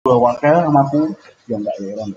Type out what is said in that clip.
dua wakil sama aku ya enggak ya heran